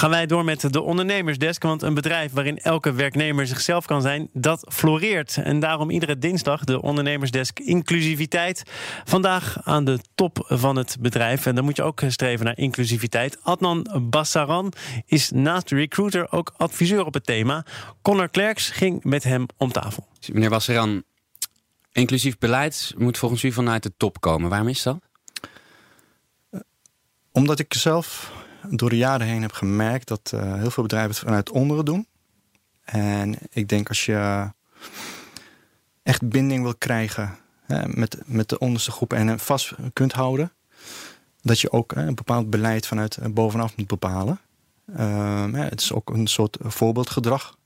Gaan wij door met de ondernemersdesk. Want een bedrijf waarin elke werknemer zichzelf kan zijn, dat floreert. En daarom iedere dinsdag de ondernemersdesk inclusiviteit. Vandaag aan de top van het bedrijf. En dan moet je ook streven naar inclusiviteit. Adnan Bassaran is naast de recruiter ook adviseur op het thema. Connor Klerks ging met hem om tafel. Meneer Bassaran, inclusief beleid moet volgens u vanuit de top komen. Waarom is dat? Omdat ik zelf door de jaren heen heb gemerkt dat uh, heel veel bedrijven het vanuit onderen doen. En ik denk als je echt binding wil krijgen hè, met, met de onderste groepen en vast kunt houden, dat je ook een bepaald beleid vanuit bovenaf moet bepalen. Uh, het is ook een soort voorbeeldgedrag.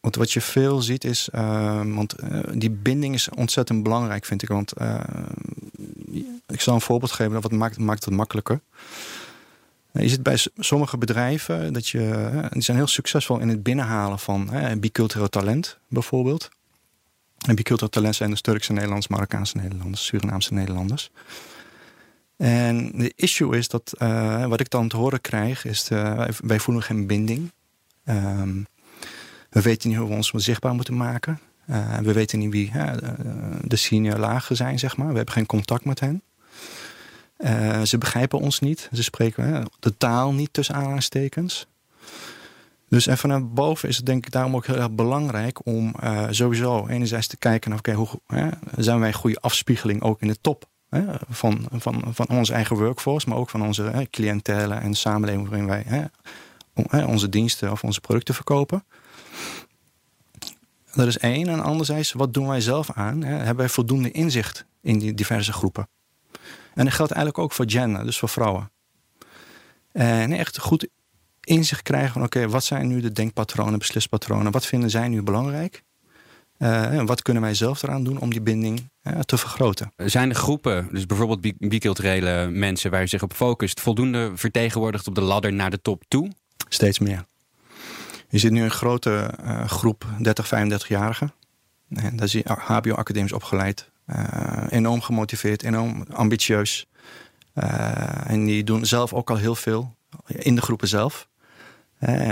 Want wat je veel ziet is, uh, want uh, die binding is ontzettend belangrijk, vind ik. Want ik zal een voorbeeld geven, dat maakt, maakt het makkelijker. Je zit bij sommige bedrijven dat je, die zijn heel succesvol in het binnenhalen van hè, bicultureel talent, bijvoorbeeld. En bicultureel talent zijn dus Turkse Nederlanders, Marokkaanse Nederlanders, Surinaamse Nederlanders. En de issue is dat, uh, wat ik dan te horen krijg, is uh, wij voelen geen binding. Um, we weten niet hoe we ons zichtbaar moeten maken. Uh, we weten niet wie de senior lagen zijn, zeg maar. We hebben geen contact met hen. Uh, ze begrijpen ons niet. Ze spreken de taal niet tussen aanhalingstekens. Dus en vanuit boven is het denk ik daarom ook heel erg belangrijk om uh, sowieso enerzijds te kijken naar, oké, hoe hè, zijn wij een goede afspiegeling ook in de top hè, van, van, van onze eigen workforce, maar ook van onze hè, cliëntele en samenleving waarin wij hè, onze diensten of onze producten verkopen. Dat is één. En anderzijds, wat doen wij zelf aan? Hè? Hebben wij voldoende inzicht in die diverse groepen? En dat geldt eigenlijk ook voor gender, dus voor vrouwen. En echt goed inzicht krijgen van oké, wat zijn nu de denkpatronen, beslispatronen? Wat vinden zij nu belangrijk? Uh, en wat kunnen wij zelf eraan doen om die binding uh, te vergroten? Zijn de groepen, dus bijvoorbeeld biculturele mensen waar je zich op focust, voldoende vertegenwoordigd op de ladder naar de top toe? Steeds meer. Je ziet nu een grote uh, groep 30, 35-jarigen. En daar zie je HBO-academisch opgeleid. Uh, enorm gemotiveerd, enorm ambitieus. Uh, en die doen zelf ook al heel veel in de groepen zelf. Uh,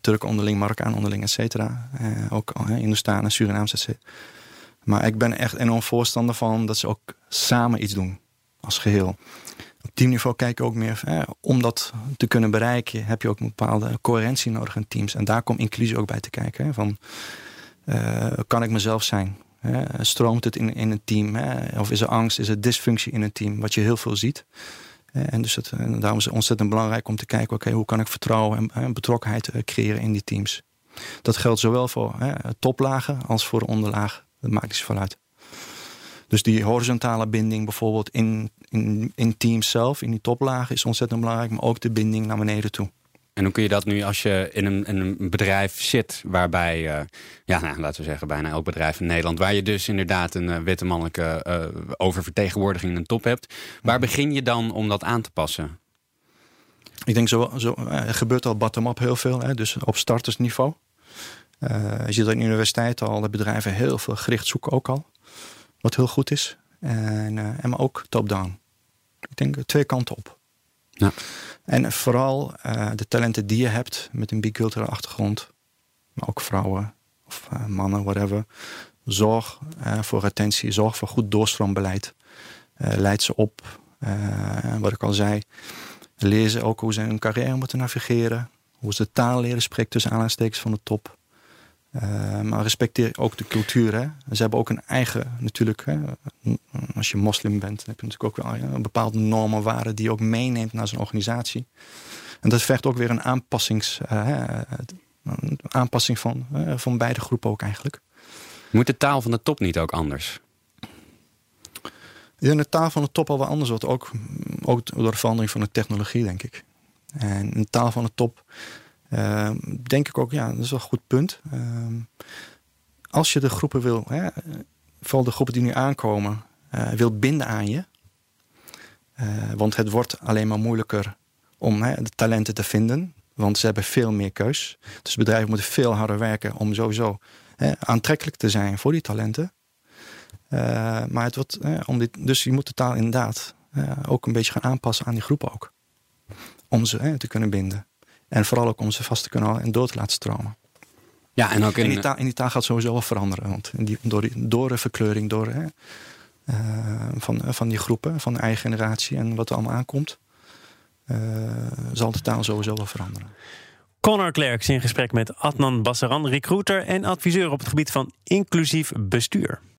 Turk onderling, Marokkaan onderling, et cetera. ook Hindoestanen, Surinaams, et cetera. Maar ik ben echt enorm voorstander van dat ze ook samen iets doen. Als geheel. Op teamniveau kijk ik ook meer, om dat te kunnen bereiken, heb je ook een bepaalde coherentie nodig in teams. En daar komt inclusie ook bij te kijken. Van, kan ik mezelf zijn? Stroomt het in, in een team? Of is er angst, is er dysfunctie in een team? Wat je heel veel ziet. En dus het, daarom is het ontzettend belangrijk om te kijken... oké, hoe kan ik vertrouwen en, betrokkenheid eh, creëren in die teams? Dat geldt zowel voor hè, toplagen als voor de onderlagen. Dat maakt niet zoveel uit. Dus die horizontale binding bijvoorbeeld in, in, in teams zelf, in die toplagen... is ontzettend belangrijk, maar ook de binding naar beneden toe. En hoe kun je dat nu als je in een, in een bedrijf zit, waarbij, uh, ja, nou, laten we zeggen, bijna elk bedrijf in Nederland, waar je dus inderdaad een uh, witte mannelijke uh, oververtegenwoordiging in een top hebt, waar begin je dan om dat aan te passen? Ik denk zo, zo er gebeurt al bottom-up heel veel, hè, dus op startersniveau. je ziet dat in universiteiten al de bedrijven heel veel gericht zoeken ook al, wat heel goed is. En, en maar ook top-down. Ik denk twee kanten op. Ja. En vooral uh, de talenten die je hebt met een biculturele achtergrond, maar ook vrouwen of uh, mannen, whatever. Zorg uh, voor retentie, zorg voor goed doorstroombeleid. leid ze op. wat ik al zei, leer ze ook hoe ze hun carrière moeten navigeren. Hoe ze taal leren spreken tussen aanhalingstekens van de top. Uh, maar respecteer ook de cultuur. Hè. Ze hebben ook een eigen, natuurlijk, hè. als je moslim bent, heb je natuurlijk ook wel een bepaalde normen, waarden die je ook meeneemt naar zo'n organisatie. En dat vergt ook weer een, aanpassings, uh, een aanpassing van, uh, van beide groepen ook eigenlijk. Moet de taal van de top niet ook anders? Ja, de taal van de top al wel anders wordt. Ook, ook door de verandering van de technologie, denk ik. En de taal van de top Ehm, denk ik ook, ja, dat is wel een goed punt. Ehm, als je de groepen wil, hè, vooral de groepen die nu aankomen, uh, wil binden aan je. Uh, want het wordt alleen maar moeilijker om hè, de talenten te vinden. Want ze hebben veel meer keus. Dus bedrijven moeten veel harder werken om sowieso hè, aantrekkelijk te zijn voor die talenten. Uh, maar het wordt, om dit, dus je moet de taal inderdaad ook een beetje gaan aanpassen aan die groepen ook. Om ze te kunnen binden. En vooral ook om ze vast te kunnen houden en door te laten stromen. Ja, en ook in... En die, taal, en die taal gaat sowieso wel veranderen. Want die, door, die, door de verkleuring door, hè, uh, van, van die groepen, van de eigen generatie en wat er allemaal aankomt, uh, zal de taal sowieso wel veranderen. Connor Klerks in gesprek met Adnan Bassaran, recruiter en adviseur op het gebied van inclusief bestuur.